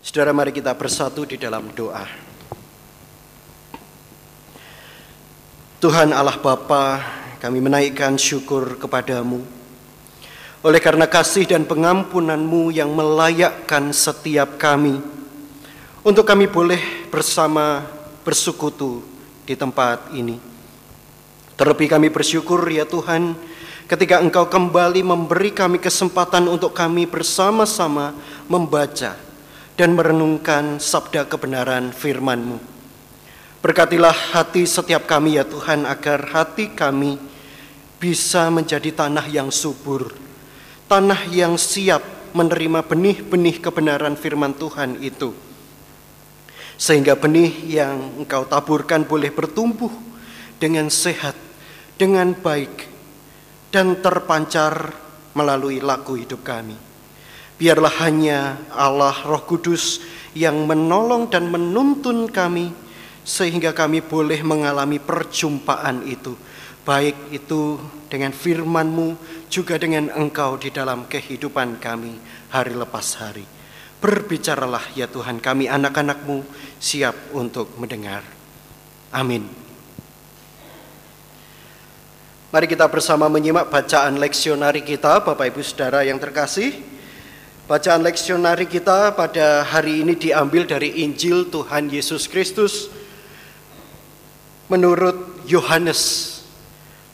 Saudara mari kita bersatu di dalam doa. Tuhan Allah Bapa, kami menaikkan syukur kepadamu. Oleh karena kasih dan pengampunanmu yang melayakkan setiap kami, untuk kami boleh bersama bersekutu di tempat ini. Terlebih kami bersyukur ya Tuhan, ketika Engkau kembali memberi kami kesempatan untuk kami bersama-sama membaca dan merenungkan sabda kebenaran firman-Mu. Berkatilah hati setiap kami ya Tuhan agar hati kami bisa menjadi tanah yang subur, tanah yang siap menerima benih-benih kebenaran firman Tuhan itu. Sehingga benih yang engkau taburkan boleh bertumbuh dengan sehat, dengan baik, dan terpancar melalui laku hidup kami. Biarlah hanya Allah Roh Kudus yang menolong dan menuntun kami sehingga kami boleh mengalami perjumpaan itu. Baik itu dengan firman-Mu juga dengan Engkau di dalam kehidupan kami hari lepas hari. Berbicaralah ya Tuhan kami anak-anak-Mu siap untuk mendengar. Amin. Mari kita bersama menyimak bacaan leksionari kita Bapak Ibu Saudara yang terkasih. Bacaan leksionari kita pada hari ini diambil dari Injil Tuhan Yesus Kristus menurut Yohanes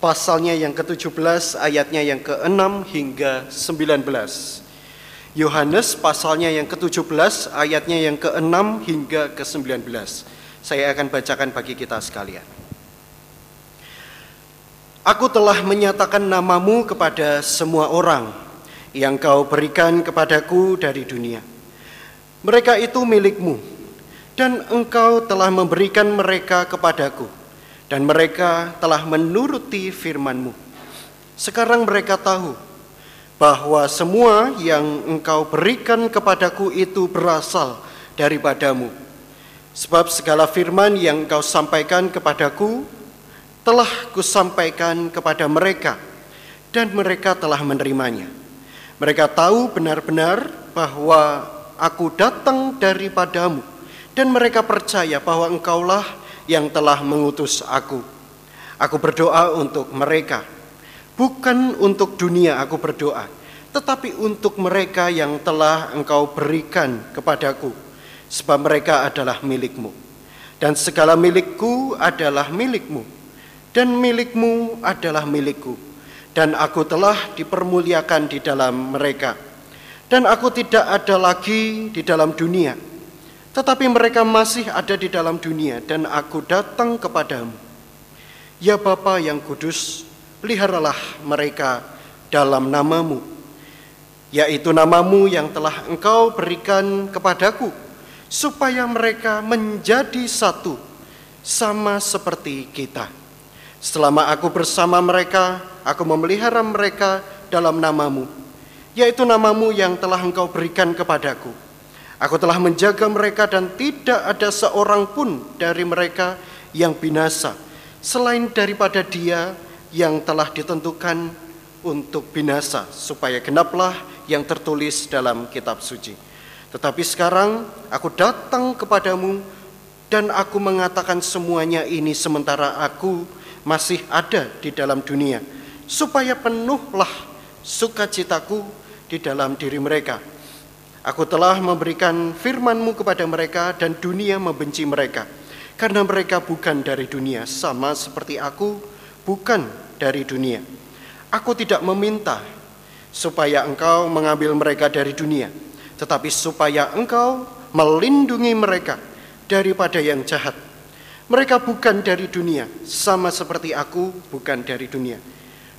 pasalnya yang ke-17 ayatnya yang ke-6 hingga 19. Yohanes pasalnya yang ke-17 ayatnya yang ke-6 hingga ke-19. Saya akan bacakan bagi kita sekalian. Aku telah menyatakan namamu kepada semua orang yang kau berikan kepadaku dari dunia. Mereka itu milikmu, dan engkau telah memberikan mereka kepadaku, dan mereka telah menuruti firmanmu. Sekarang mereka tahu bahwa semua yang engkau berikan kepadaku itu berasal daripadamu. Sebab segala firman yang engkau sampaikan kepadaku telah kusampaikan kepada mereka, dan mereka telah menerimanya mereka tahu benar-benar bahwa aku datang daripadamu dan mereka percaya bahwa engkaulah yang telah mengutus aku. Aku berdoa untuk mereka, bukan untuk dunia aku berdoa, tetapi untuk mereka yang telah engkau berikan kepadaku, sebab mereka adalah milikmu. Dan segala milikku adalah milikmu, dan milikmu adalah milikku dan aku telah dipermuliakan di dalam mereka. Dan aku tidak ada lagi di dalam dunia, tetapi mereka masih ada di dalam dunia dan aku datang kepadamu. Ya Bapa yang kudus, peliharalah mereka dalam namamu, yaitu namamu yang telah engkau berikan kepadaku, supaya mereka menjadi satu, sama seperti kita. Selama aku bersama mereka, aku memelihara mereka dalam namamu, yaitu namamu yang telah engkau berikan kepadaku. Aku telah menjaga mereka dan tidak ada seorang pun dari mereka yang binasa, selain daripada dia yang telah ditentukan untuk binasa, supaya genaplah yang tertulis dalam kitab suci. Tetapi sekarang aku datang kepadamu dan aku mengatakan semuanya ini sementara aku masih ada di dalam dunia, supaya penuhlah sukacitaku di dalam diri mereka. Aku telah memberikan firmanmu kepada mereka dan dunia membenci mereka, karena mereka bukan dari dunia, sama seperti aku bukan dari dunia. Aku tidak meminta supaya engkau mengambil mereka dari dunia, tetapi supaya engkau melindungi mereka daripada yang jahat mereka bukan dari dunia, sama seperti aku bukan dari dunia.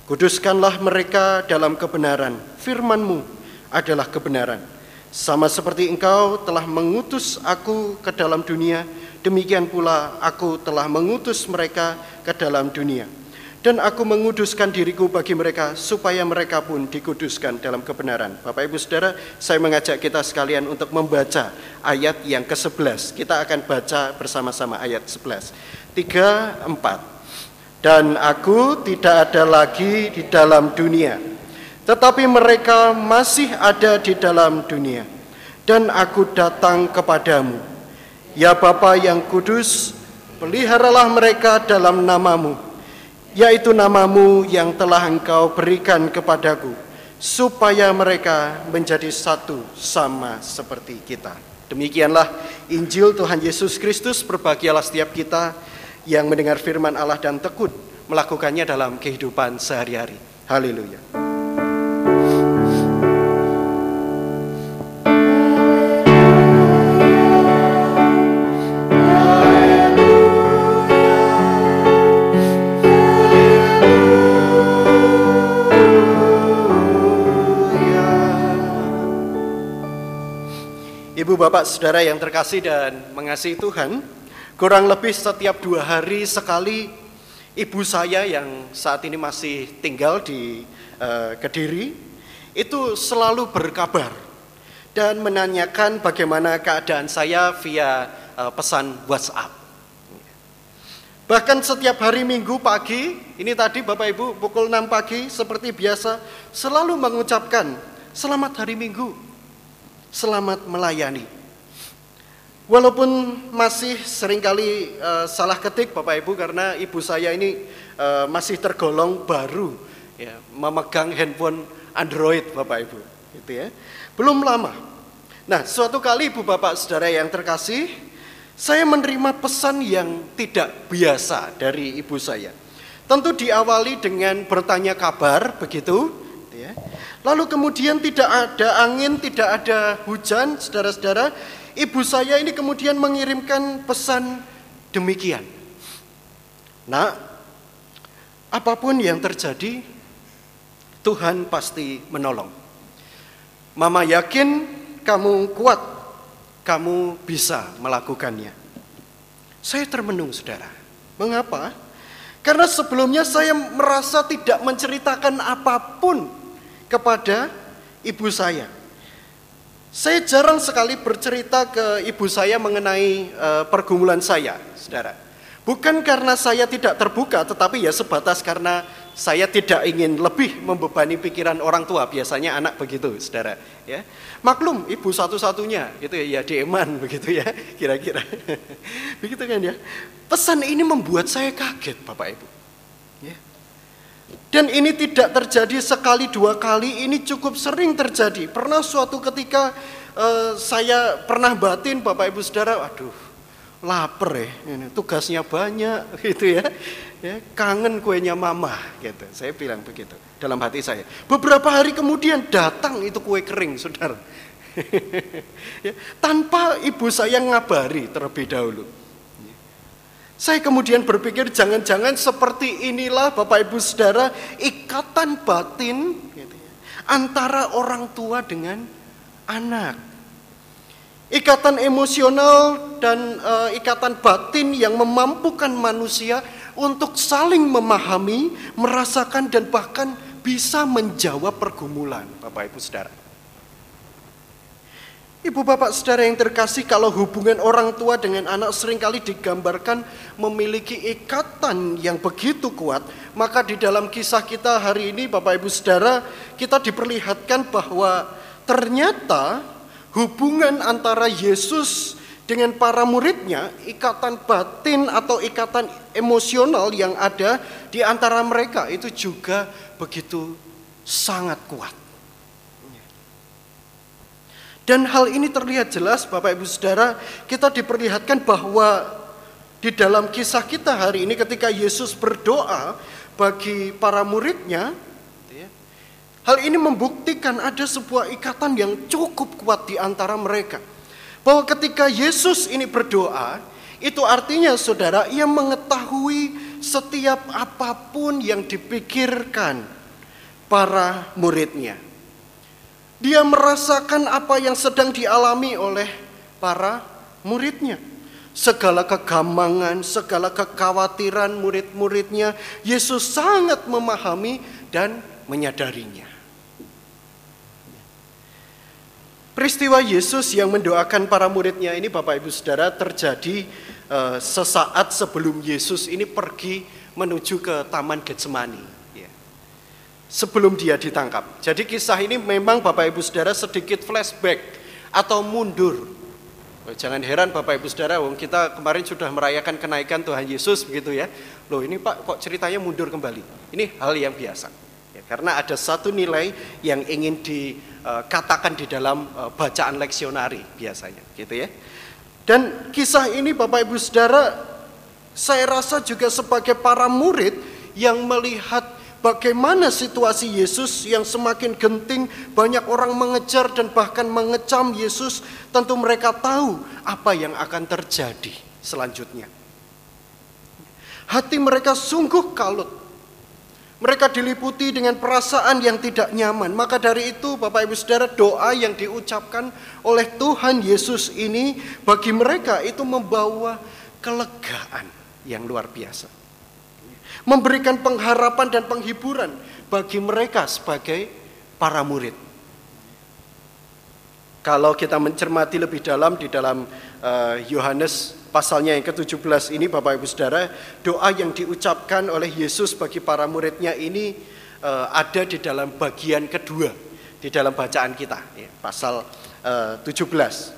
Kuduskanlah mereka dalam kebenaran. Firmanmu adalah kebenaran. Sama seperti engkau telah mengutus aku ke dalam dunia, demikian pula aku telah mengutus mereka ke dalam dunia. Dan aku menguduskan diriku bagi mereka supaya mereka pun dikuduskan dalam kebenaran. Bapak Ibu Saudara, saya mengajak kita sekalian untuk membaca ayat yang ke-11. Kita akan baca bersama-sama ayat 11. 3, 4. Dan aku tidak ada lagi di dalam dunia, tetapi mereka masih ada di dalam dunia. dan aku datang kepadamu. Ya Bapa yang kudus, peliharalah mereka dalam namamu, yaitu namamu yang telah engkau berikan kepadaku, supaya mereka menjadi satu sama seperti kita. Demikianlah Injil Tuhan Yesus Kristus, berbahagialah setiap kita yang mendengar firman Allah dan tekun melakukannya dalam kehidupan sehari-hari. Haleluya. Ibu bapak saudara yang terkasih dan mengasihi Tuhan, kurang lebih setiap dua hari sekali ibu saya yang saat ini masih tinggal di uh, Kediri itu selalu berkabar dan menanyakan bagaimana keadaan saya via uh, pesan WhatsApp. Bahkan setiap hari Minggu pagi, ini tadi Bapak Ibu pukul 6 pagi seperti biasa selalu mengucapkan selamat hari Minggu selamat melayani. Walaupun masih sering kali uh, salah ketik Bapak Ibu karena ibu saya ini uh, masih tergolong baru ya, memegang handphone Android Bapak Ibu, gitu ya. Belum lama. Nah, suatu kali Ibu Bapak Saudara yang terkasih, saya menerima pesan yang tidak biasa dari ibu saya. Tentu diawali dengan bertanya kabar begitu, gitu ya. Lalu kemudian tidak ada angin, tidak ada hujan, saudara-saudara. Ibu saya ini kemudian mengirimkan pesan demikian. Nah, apa pun yang terjadi, Tuhan pasti menolong. Mama yakin kamu kuat, kamu bisa melakukannya. Saya termenung, saudara. Mengapa? Karena sebelumnya saya merasa tidak menceritakan apa pun kepada ibu saya. Saya jarang sekali bercerita ke ibu saya mengenai uh, pergumulan saya, saudara. Bukan karena saya tidak terbuka, tetapi ya sebatas karena saya tidak ingin lebih membebani pikiran orang tua. Biasanya anak begitu, saudara. Ya, maklum, ibu satu-satunya, gitu ya, ya dieman begitu ya, kira-kira. begitu kan ya. Pesan ini membuat saya kaget, bapak ibu. Dan ini tidak terjadi sekali dua kali, ini cukup sering terjadi. Pernah suatu ketika uh, saya pernah batin Bapak Ibu Saudara, aduh lapar ya, ini tugasnya banyak gitu ya. ya kangen kuenya mama gitu. Saya bilang begitu dalam hati saya. Beberapa hari kemudian datang itu kue kering, Saudara. ya, tanpa ibu saya ngabari terlebih dahulu. Saya kemudian berpikir jangan-jangan seperti inilah Bapak Ibu Saudara ikatan batin gitu ya, antara orang tua dengan anak. Ikatan emosional dan uh, ikatan batin yang memampukan manusia untuk saling memahami, merasakan dan bahkan bisa menjawab pergumulan Bapak Ibu Saudara. Ibu bapak saudara yang terkasih kalau hubungan orang tua dengan anak sering kali digambarkan memiliki ikatan yang begitu kuat. Maka di dalam kisah kita hari ini bapak ibu saudara kita diperlihatkan bahwa ternyata hubungan antara Yesus dengan para muridnya, ikatan batin atau ikatan emosional yang ada di antara mereka itu juga begitu sangat kuat. Dan hal ini terlihat jelas Bapak Ibu Saudara, kita diperlihatkan bahwa di dalam kisah kita hari ini ketika Yesus berdoa bagi para muridnya, ya, hal ini membuktikan ada sebuah ikatan yang cukup kuat di antara mereka. Bahwa ketika Yesus ini berdoa, itu artinya saudara, ia mengetahui setiap apa pun yang dipikirkan para muridnya. Dia merasakan apa yang sedang dialami oleh para muridnya. Segala kegamangan, segala kekhawatiran murid-muridnya, Yesus sangat memahami dan menyadarinya. Peristiwa Yesus yang mendoakan para muridnya ini Bapak Ibu Saudara terjadi uh, sesaat sebelum Yesus ini pergi menuju ke Taman Getsemani sebelum dia ditangkap. Jadi kisah ini memang Bapak Ibu Saudara sedikit flashback atau mundur. Oh, jangan heran Bapak Ibu Saudara, wong kita kemarin sudah merayakan kenaikan Tuhan Yesus begitu ya. Loh ini Pak kok ceritanya mundur kembali? Ini hal yang biasa. Ya, karena ada satu nilai yang ingin dikatakan di dalam eh, bacaan leksionari biasanya gitu ya. Dan kisah ini Bapak Ibu Saudara, saya rasa juga sebagai para murid yang melihat Bagaimana situasi Yesus yang semakin genting, banyak orang mengejar dan bahkan mengecam Yesus, tentu mereka tahu apa yang akan terjadi selanjutnya. Hati mereka sungguh kalut. Mereka diliputi dengan perasaan yang tidak nyaman. Maka dari itu Bapak Ibu Saudara doa yang diucapkan oleh Tuhan Yesus ini bagi mereka itu membawa kelegaan yang luar biasa memberikan pengharapan dan penghiburan bagi mereka sebagai para murid. Kalau kita mencermati lebih dalam di dalam uh, Yohanes pasalnya yang ke-17 ini Bapak Ibu Saudara, doa yang diucapkan oleh Yesus bagi para muridnya ini uh, ada di dalam bagian kedua di dalam bacaan kita, ya, pasal uh, 17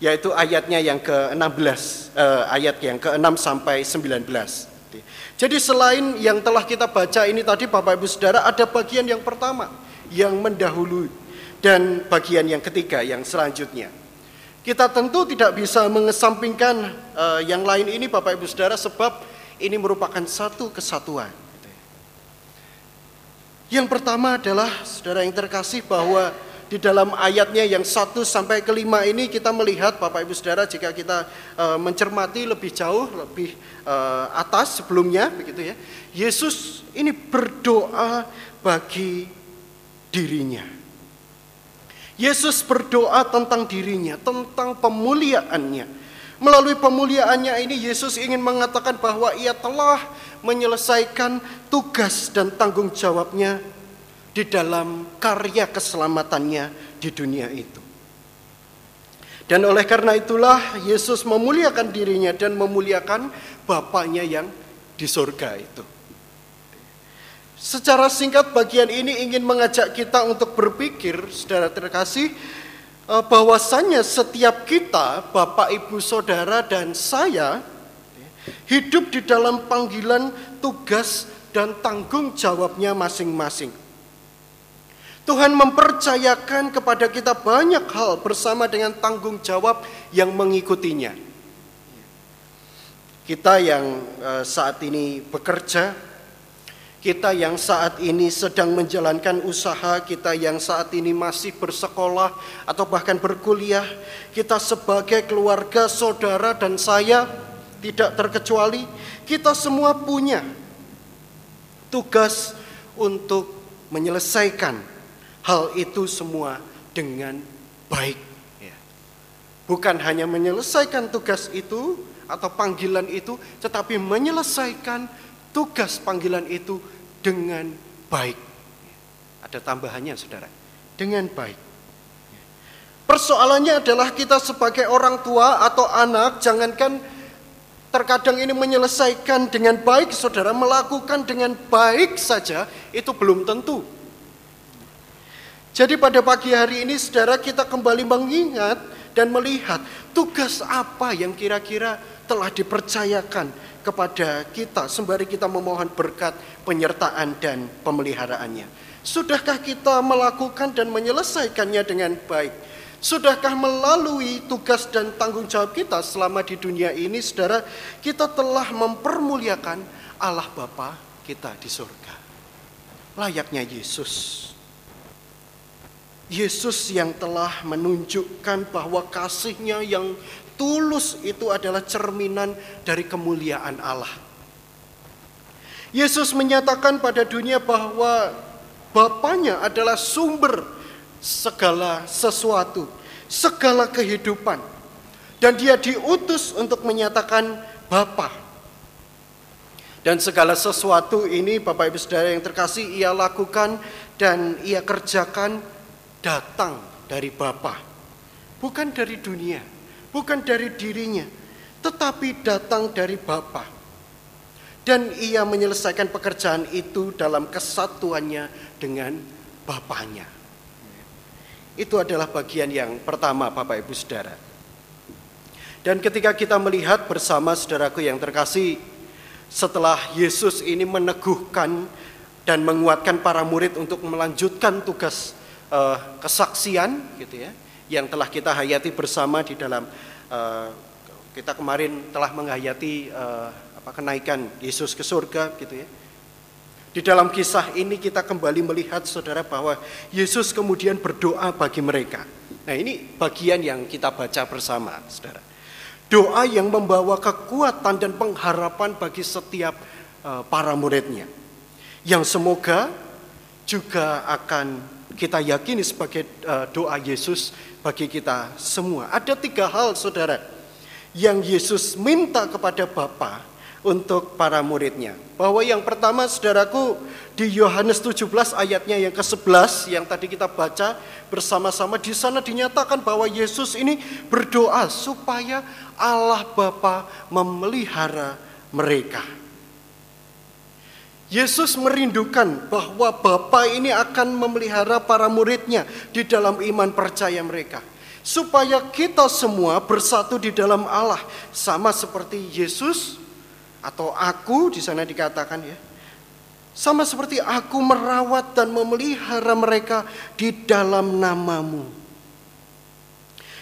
yaitu ayatnya yang ke-16, uh, ayat yang ke-6 sampai 19. Jadi selain yang telah kita baca ini tadi Bapak Ibu Saudara ada bagian yang pertama yang mendahului dan bagian yang ketiga yang selanjutnya. Kita tentu tidak bisa mengesampingkan uh, yang lain ini Bapak Ibu Saudara sebab ini merupakan satu kesatuan. Yang pertama adalah saudara yang terkasih bahwa di dalam ayatnya yang satu sampai kelima ini kita melihat Bapak Ibu Saudara jika kita uh, mencermati lebih jauh lebih uh, atas sebelumnya begitu ya. Yesus ini berdoa bagi dirinya. Yesus berdoa tentang dirinya tentang pemuliaannya. Melalui pemuliaannya ini Yesus ingin mengatakan bahwa ia telah menyelesaikan tugas dan tanggung jawabnya di dalam karya keselamatannya di dunia itu. Dan oleh karena itulah Yesus memuliakan dirinya dan memuliakan Bapaknya yang di surga itu. Secara singkat bagian ini ingin mengajak kita untuk berpikir, saudara terkasih, eh, bahwasannya setiap kita, Bapak, Ibu, Saudara, dan saya, hidup di dalam panggilan tugas dan tanggung jawabnya masing-masing. Tuhan mempercayakan kepada kita banyak hal bersama dengan tanggung jawab yang mengikutinya. Kita yang eh, saat ini bekerja, kita yang saat ini sedang menjalankan usaha, kita yang saat ini masih bersekolah atau bahkan berkuliah, kita sebagai keluarga, saudara, dan saya tidak terkecuali, kita semua punya tugas untuk menyelesaikan hal itu semua dengan baik. Ya. Bukan hanya menyelesaikan tugas itu atau panggilan itu, tetapi menyelesaikan tugas panggilan itu dengan baik. Ada tambahannya saudara, dengan baik. Persoalannya adalah kita sebagai orang tua atau anak, jangankan terkadang ini menyelesaikan dengan baik, saudara, melakukan dengan baik saja, itu belum tentu jadi pada pagi hari ini saudara kita kembali mengingat dan melihat tugas apa yang kira-kira telah dipercayakan kepada kita sembari kita memohon berkat penyertaan dan pemeliharaannya. Sudahkah kita melakukan dan menyelesaikannya dengan baik? Sudahkah melalui tugas dan tanggung jawab kita selama di dunia ini, saudara, kita telah mempermuliakan Allah Bapa kita di surga. Layaknya Yesus Yesus yang telah menunjukkan bahwa kasihnya yang tulus itu adalah cerminan dari kemuliaan Allah. Yesus menyatakan pada dunia bahwa Bapaknya adalah sumber segala sesuatu, segala kehidupan. Dan dia diutus untuk menyatakan Bapa. Dan segala sesuatu ini Bapak Ibu Saudara yang terkasih ia lakukan dan ia kerjakan datang dari Bapa, bukan dari dunia, bukan dari dirinya, tetapi datang dari Bapa. Dan ia menyelesaikan pekerjaan itu dalam kesatuannya dengan Bapaknya. Itu adalah bagian yang pertama Bapak Ibu Saudara. Dan ketika kita melihat bersama saudaraku yang terkasih, setelah Yesus ini meneguhkan dan menguatkan para murid untuk melanjutkan tugas uh, kesaksian gitu ya, yang telah kita hayati bersama di dalam uh, kita kemarin telah menghayati uh, apa kenaikan Yesus ke surga gitu ya. Di dalam kisah ini kita kembali melihat saudara bahwa Yesus kemudian berdoa bagi mereka. Nah ini bagian yang kita baca bersama saudara. Doa yang membawa kekuatan dan pengharapan bagi setiap uh, para muridnya. Yang semoga juga akan kita yakini sebagai uh, doa Yesus bagi kita semua. Ada tiga hal saudara yang Yesus minta kepada Bapa untuk para muridnya. Bahwa yang pertama saudaraku di Yohanes 17 ayatnya yang ke-11 yang tadi kita baca bersama-sama di sana dinyatakan bahwa Yesus ini berdoa supaya Allah Bapa memelihara mereka. Yesus merindukan bahwa Bapa ini akan memelihara para muridnya di dalam iman percaya mereka supaya kita semua bersatu di dalam Allah sama seperti Yesus atau aku di sana dikatakan ya. Sama seperti aku merawat dan memelihara mereka di dalam namamu.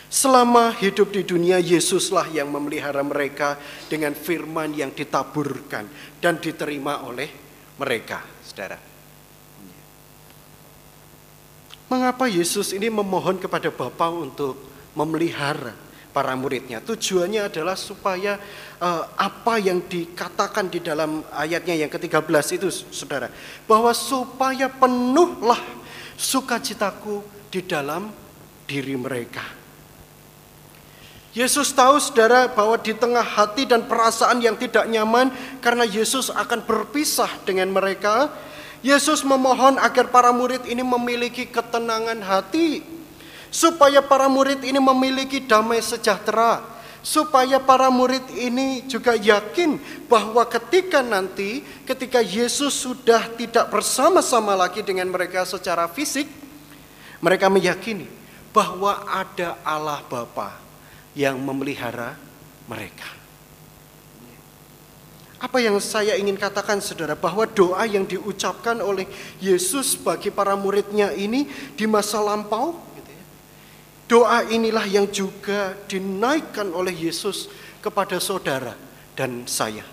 Selama hidup di dunia, Yesuslah yang memelihara mereka dengan firman yang ditaburkan dan diterima oleh mereka, saudara. Mengapa Yesus ini memohon kepada Bapa untuk memelihara para muridnya. Tujuannya adalah supaya uh, apa yang dikatakan di dalam ayatnya yang ke-13 itu Saudara, bahwa supaya penuhlah sukacitaku di dalam diri mereka. Yesus tahu saudara bahwa di tengah hati dan perasaan yang tidak nyaman karena Yesus akan berpisah dengan mereka, Yesus memohon agar para murid ini memiliki ketenangan hati supaya para murid ini memiliki damai sejahtera, supaya para murid ini juga yakin bahwa ketika nanti, ketika Yesus sudah tidak bersama-sama lagi dengan mereka secara fisik, mereka meyakini bahwa ada Allah Bapa yang memelihara mereka. Apa yang saya ingin katakan saudara bahwa doa yang diucapkan oleh Yesus bagi para muridnya ini di masa lampau Doa inilah yang juga dinaikkan oleh Yesus kepada saudara dan saya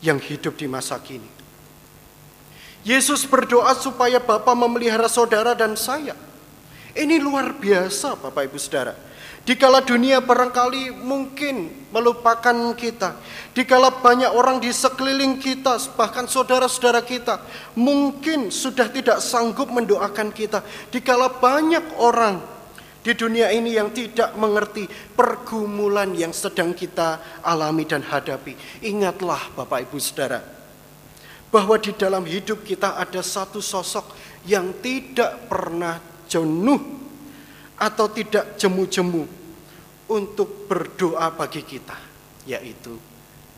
yang hidup di masa kini. Yesus berdoa supaya Bapa memelihara saudara dan saya. Ini luar biasa Bapak Ibu Saudara. Dikala dunia barangkali mungkin melupakan kita. Dikala banyak orang di sekeliling kita, bahkan saudara-saudara kita, mungkin sudah tidak sanggup mendoakan kita. Dikala banyak orang di dunia ini yang tidak mengerti pergumulan yang sedang kita alami dan hadapi. Ingatlah Bapak Ibu Saudara, bahwa di dalam hidup kita ada satu sosok yang tidak pernah jenuh atau tidak jemu-jemu untuk berdoa bagi kita, yaitu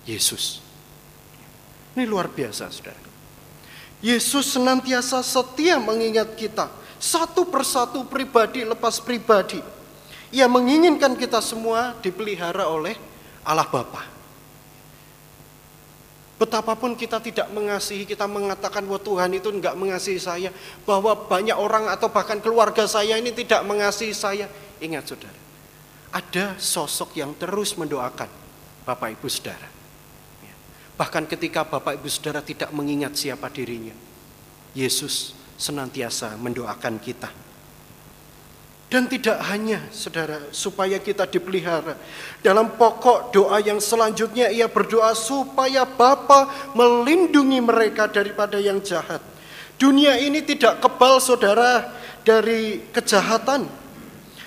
Yesus. Ini luar biasa, saudara. Yesus senantiasa setia mengingat kita satu persatu pribadi lepas pribadi. Ia menginginkan kita semua dipelihara oleh Allah Bapa. Betapapun kita tidak mengasihi, kita mengatakan bahwa Tuhan itu enggak mengasihi saya, bahwa banyak orang atau bahkan keluarga saya ini tidak mengasihi saya. Ingat saudara, ada sosok yang terus mendoakan Bapak Ibu Saudara. Bahkan ketika Bapak Ibu Saudara tidak mengingat siapa dirinya, Yesus senantiasa mendoakan kita. Dan tidak hanya saudara supaya kita dipelihara. Dalam pokok doa yang selanjutnya ia berdoa supaya Bapa melindungi mereka daripada yang jahat. Dunia ini tidak kebal saudara dari kejahatan.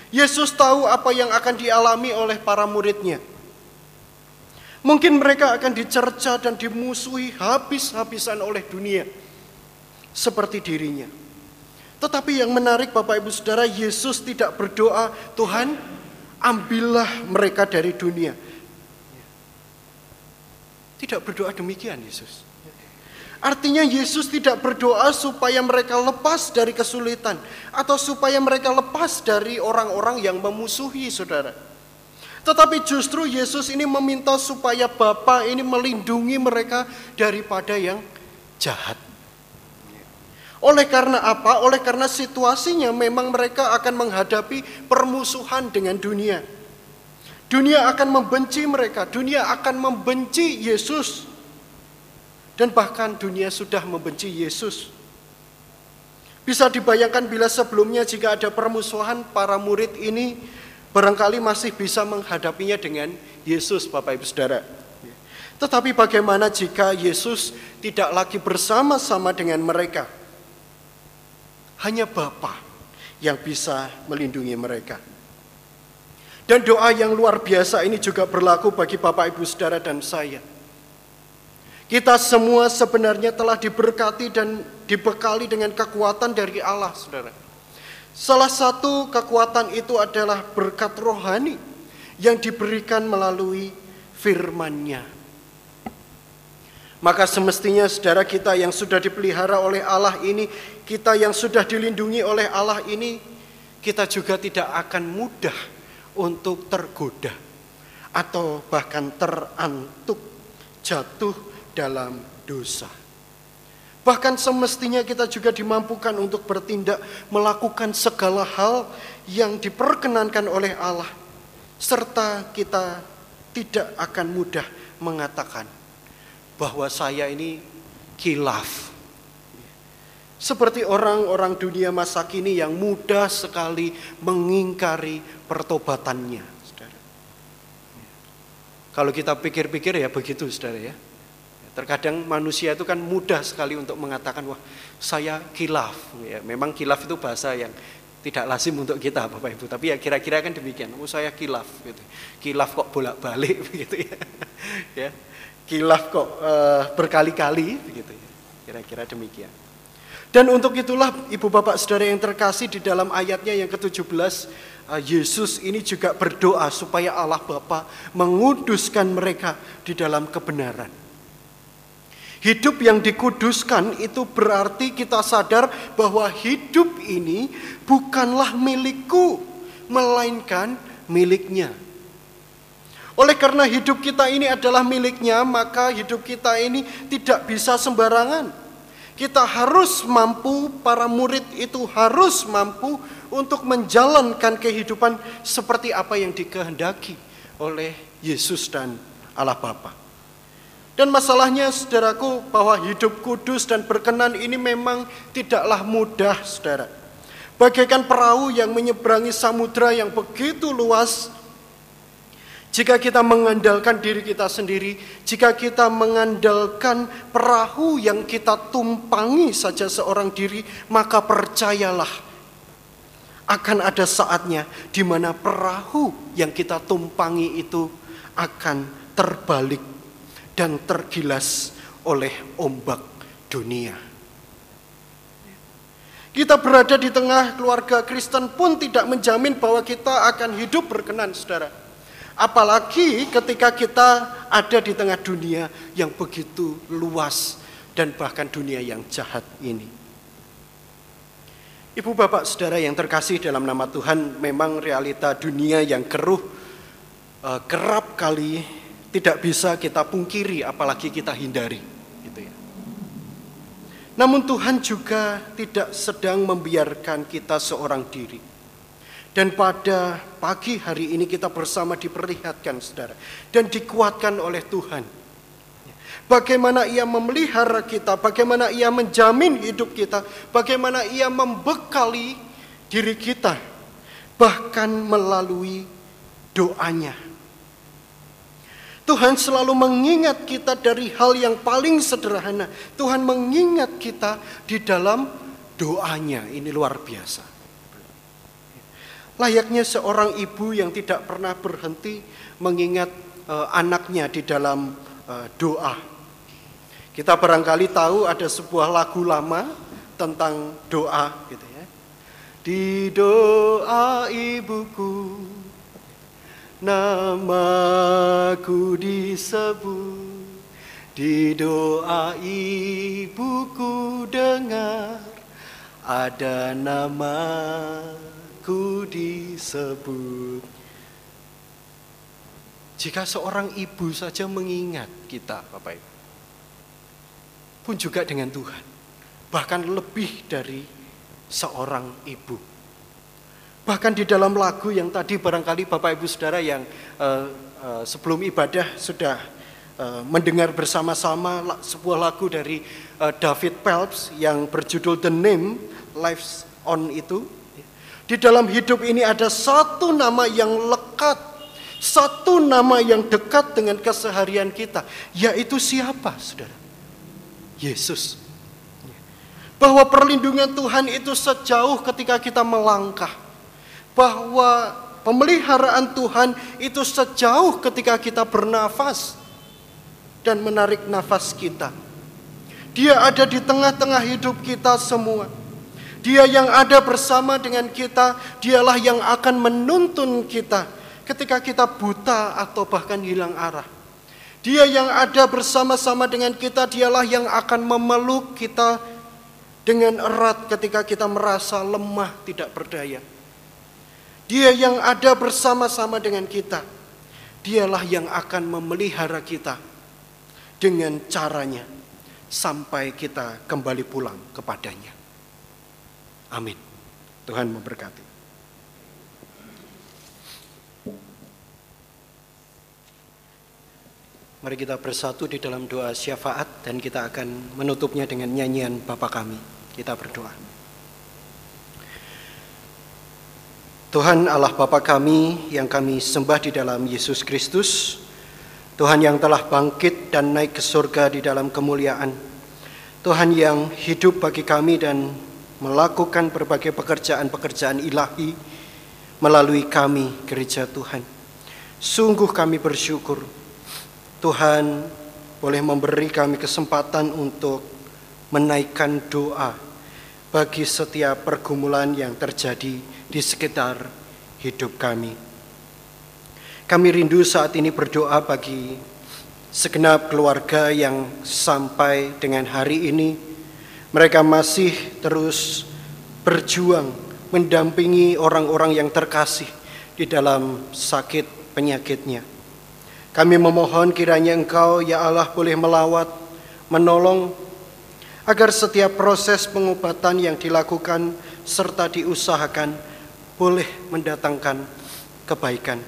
Yesus tahu apa yang akan dialami oleh para muridnya. Mungkin mereka akan dicerca dan dimusuhi habis-habisan oleh dunia seperti dirinya. Tetapi yang menarik Bapak Ibu Saudara, Yesus tidak berdoa, Tuhan ambillah mereka dari dunia. Tidak berdoa demikian Yesus. Artinya Yesus tidak berdoa supaya mereka lepas dari kesulitan atau supaya mereka lepas dari orang-orang yang memusuhi saudara. Tetapi justru Yesus ini meminta supaya Bapa ini melindungi mereka daripada yang jahat. Oleh karena apa? Oleh karena situasinya memang mereka akan menghadapi permusuhan dengan dunia. Dunia akan membenci mereka, dunia akan membenci Yesus. Dan bahkan dunia sudah membenci Yesus. Bisa dibayangkan bila sebelumnya jika ada permusuhan para murid ini barangkali masih bisa menghadapinya dengan Yesus Bapak Ibu Saudara. Tetapi bagaimana jika Yesus tidak lagi bersama-sama dengan mereka? Hanya Bapa yang bisa melindungi mereka. Dan doa yang luar biasa ini juga berlaku bagi Bapak Ibu Saudara dan saya. Kita semua sebenarnya telah diberkati dan dibekali dengan kekuatan dari Allah, saudara. Salah satu kekuatan itu adalah berkat rohani yang diberikan melalui firman-Nya. Maka semestinya saudara kita yang sudah dipelihara oleh Allah ini, kita yang sudah dilindungi oleh Allah ini, kita juga tidak akan mudah untuk tergoda atau bahkan terantuk jatuh dalam dosa. Bahkan semestinya kita juga dimampukan untuk bertindak melakukan segala hal yang diperkenankan oleh Allah. Serta kita tidak akan mudah mengatakan bahwa saya ini kilaf. Seperti orang-orang dunia masa kini yang mudah sekali mengingkari pertobatannya. Kalau kita pikir-pikir ya begitu saudara ya. Terkadang manusia itu kan mudah sekali untuk mengatakan wah saya kilaf. Ya, memang kilaf itu bahasa yang tidak lazim untuk kita Bapak Ibu, tapi ya kira-kira kan demikian. Oh saya kilaf gitu. Kilaf kok bolak-balik begitu ya. ya. Kilaf kok uh, berkali-kali begitu ya. Kira-kira demikian. Dan untuk itulah Ibu Bapak Saudara yang terkasih di dalam ayatnya yang ke-17 uh, Yesus ini juga berdoa supaya Allah Bapa menguduskan mereka di dalam kebenaran. Hidup yang dikuduskan itu berarti kita sadar bahwa hidup ini bukanlah milikku, melainkan miliknya. Oleh karena hidup kita ini adalah miliknya, maka hidup kita ini tidak bisa sembarangan. Kita harus mampu, para murid itu harus mampu untuk menjalankan kehidupan seperti apa yang dikehendaki oleh Yesus dan Allah Bapa. Dan masalahnya saudaraku bahwa hidup kudus dan berkenan ini memang tidaklah mudah saudara. Bagaikan perahu yang menyeberangi samudra yang begitu luas. Jika kita mengandalkan diri kita sendiri, jika kita mengandalkan perahu yang kita tumpangi saja seorang diri, maka percayalah akan ada saatnya di mana perahu yang kita tumpangi itu akan terbalik dan tergilas oleh ombak dunia. Kita berada di tengah keluarga Kristen pun tidak menjamin bahwa kita akan hidup berkenan, saudara. Apalagi ketika kita ada di tengah dunia yang begitu luas dan bahkan dunia yang jahat ini. Ibu bapak saudara yang terkasih dalam nama Tuhan, memang realita dunia yang keruh eh, kerap kali tidak bisa kita pungkiri apalagi kita hindari gitu ya. Namun Tuhan juga tidak sedang membiarkan kita seorang diri. Dan pada pagi hari ini kita bersama diperlihatkan saudara dan dikuatkan oleh Tuhan. Bagaimana ia memelihara kita, bagaimana ia menjamin hidup kita, bagaimana ia membekali diri kita bahkan melalui doanya Tuhan selalu mengingat kita dari hal yang paling sederhana. Tuhan mengingat kita di dalam doanya. Ini luar biasa. Layaknya seorang ibu yang tidak pernah berhenti mengingat uh, anaknya di dalam uh, doa. Kita barangkali tahu ada sebuah lagu lama tentang doa gitu ya. Di doa ibuku Namaku disebut Di doa ibuku dengar ada namaku disebut. Jika seorang ibu saja mengingat kita, Bapak Ibu, pun juga dengan Tuhan, bahkan lebih dari seorang ibu. Bahkan di dalam lagu yang tadi barangkali Bapak Ibu Saudara yang uh, uh, sebelum ibadah sudah uh, mendengar bersama-sama sebuah lagu dari uh, David Phelps yang berjudul The Name Lives On itu. Di dalam hidup ini ada satu nama yang lekat, satu nama yang dekat dengan keseharian kita, yaitu siapa, Saudara? Yesus. Bahwa perlindungan Tuhan itu sejauh ketika kita melangkah bahwa pemeliharaan Tuhan itu sejauh ketika kita bernafas dan menarik nafas kita. Dia ada di tengah-tengah hidup kita semua. Dia yang ada bersama dengan kita, dialah yang akan menuntun kita ketika kita buta atau bahkan hilang arah. Dia yang ada bersama-sama dengan kita, dialah yang akan memeluk kita dengan erat ketika kita merasa lemah, tidak berdaya. Dia yang ada bersama-sama dengan kita. Dialah yang akan memelihara kita dengan caranya sampai kita kembali pulang kepadanya. Amin. Tuhan memberkati. Mari kita bersatu di dalam doa syafaat dan kita akan menutupnya dengan nyanyian Bapa kami. Kita berdoa. Tuhan Allah Bapa kami yang kami sembah di dalam Yesus Kristus, Tuhan yang telah bangkit dan naik ke surga di dalam kemuliaan, Tuhan yang hidup bagi kami dan melakukan berbagai pekerjaan-pekerjaan ilahi melalui kami gereja Tuhan. Sungguh kami bersyukur Tuhan boleh memberi kami kesempatan untuk menaikkan doa bagi setiap pergumulan yang terjadi di sekitar hidup kami. Kami rindu saat ini berdoa bagi segenap keluarga yang sampai dengan hari ini mereka masih terus berjuang mendampingi orang-orang yang terkasih di dalam sakit penyakitnya. Kami memohon kiranya Engkau ya Allah boleh melawat, menolong agar setiap proses pengobatan yang dilakukan serta diusahakan boleh mendatangkan kebaikan.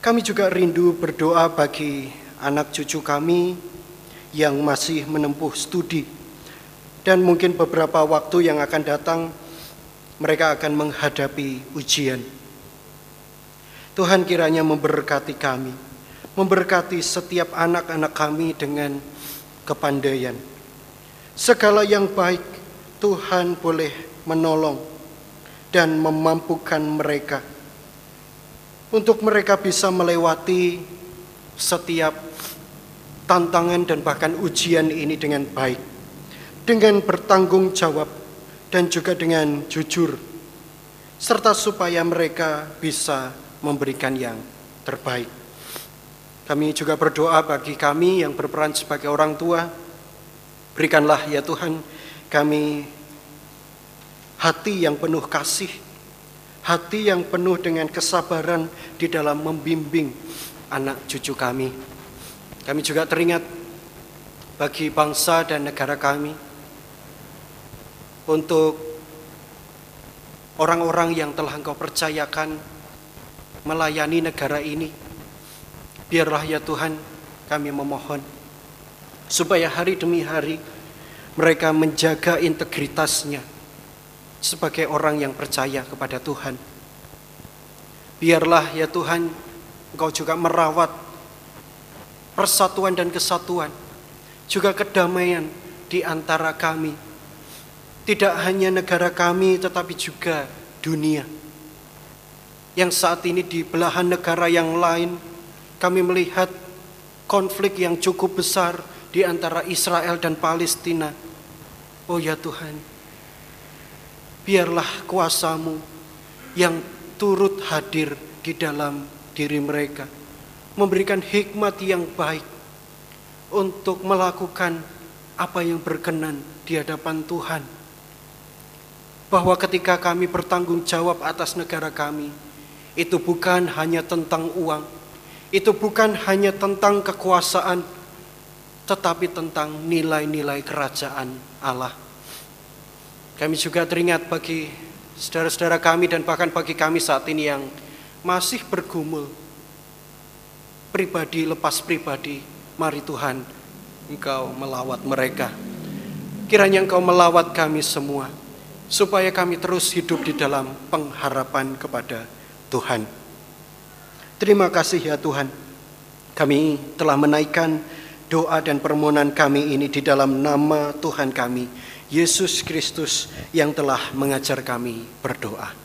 Kami juga rindu berdoa bagi anak cucu kami yang masih menempuh studi dan mungkin beberapa waktu yang akan datang mereka akan menghadapi ujian. Tuhan kiranya memberkati kami, memberkati setiap anak-anak kami dengan kepandaian. Segala yang baik Tuhan boleh menolong dan memampukan mereka untuk mereka bisa melewati setiap tantangan dan bahkan ujian ini dengan baik, dengan bertanggung jawab dan juga dengan jujur, serta supaya mereka bisa memberikan yang terbaik. Kami juga berdoa bagi kami yang berperan sebagai orang tua, berikanlah ya Tuhan kami hati yang penuh kasih, hati yang penuh dengan kesabaran di dalam membimbing anak cucu kami. Kami juga teringat bagi bangsa dan negara kami untuk orang-orang yang telah Engkau percayakan melayani negara ini. Biarlah ya Tuhan kami memohon supaya hari demi hari mereka menjaga integritasnya, sebagai orang yang percaya kepada Tuhan. Biarlah ya Tuhan, Engkau juga merawat persatuan dan kesatuan, juga kedamaian di antara kami. Tidak hanya negara kami, tetapi juga dunia. Yang saat ini di belahan negara yang lain, kami melihat konflik yang cukup besar di antara Israel dan Palestina. Oh ya Tuhan, biarlah kuasamu yang turut hadir di dalam diri mereka. Memberikan hikmat yang baik untuk melakukan apa yang berkenan di hadapan Tuhan. Bahwa ketika kami bertanggung jawab atas negara kami, itu bukan hanya tentang uang, itu bukan hanya tentang kekuasaan, tetapi tentang nilai-nilai kerajaan Allah. Kami juga teringat bagi saudara-saudara kami dan bahkan bagi kami saat ini yang masih bergumul pribadi lepas pribadi, mari Tuhan Engkau melawat mereka. Kiranya Engkau melawat kami semua, supaya kami terus hidup di dalam pengharapan kepada Tuhan. Terima kasih ya Tuhan, kami telah menaikkan doa dan permohonan kami ini di dalam nama Tuhan kami, Yesus Kristus yang telah mengajar kami berdoa.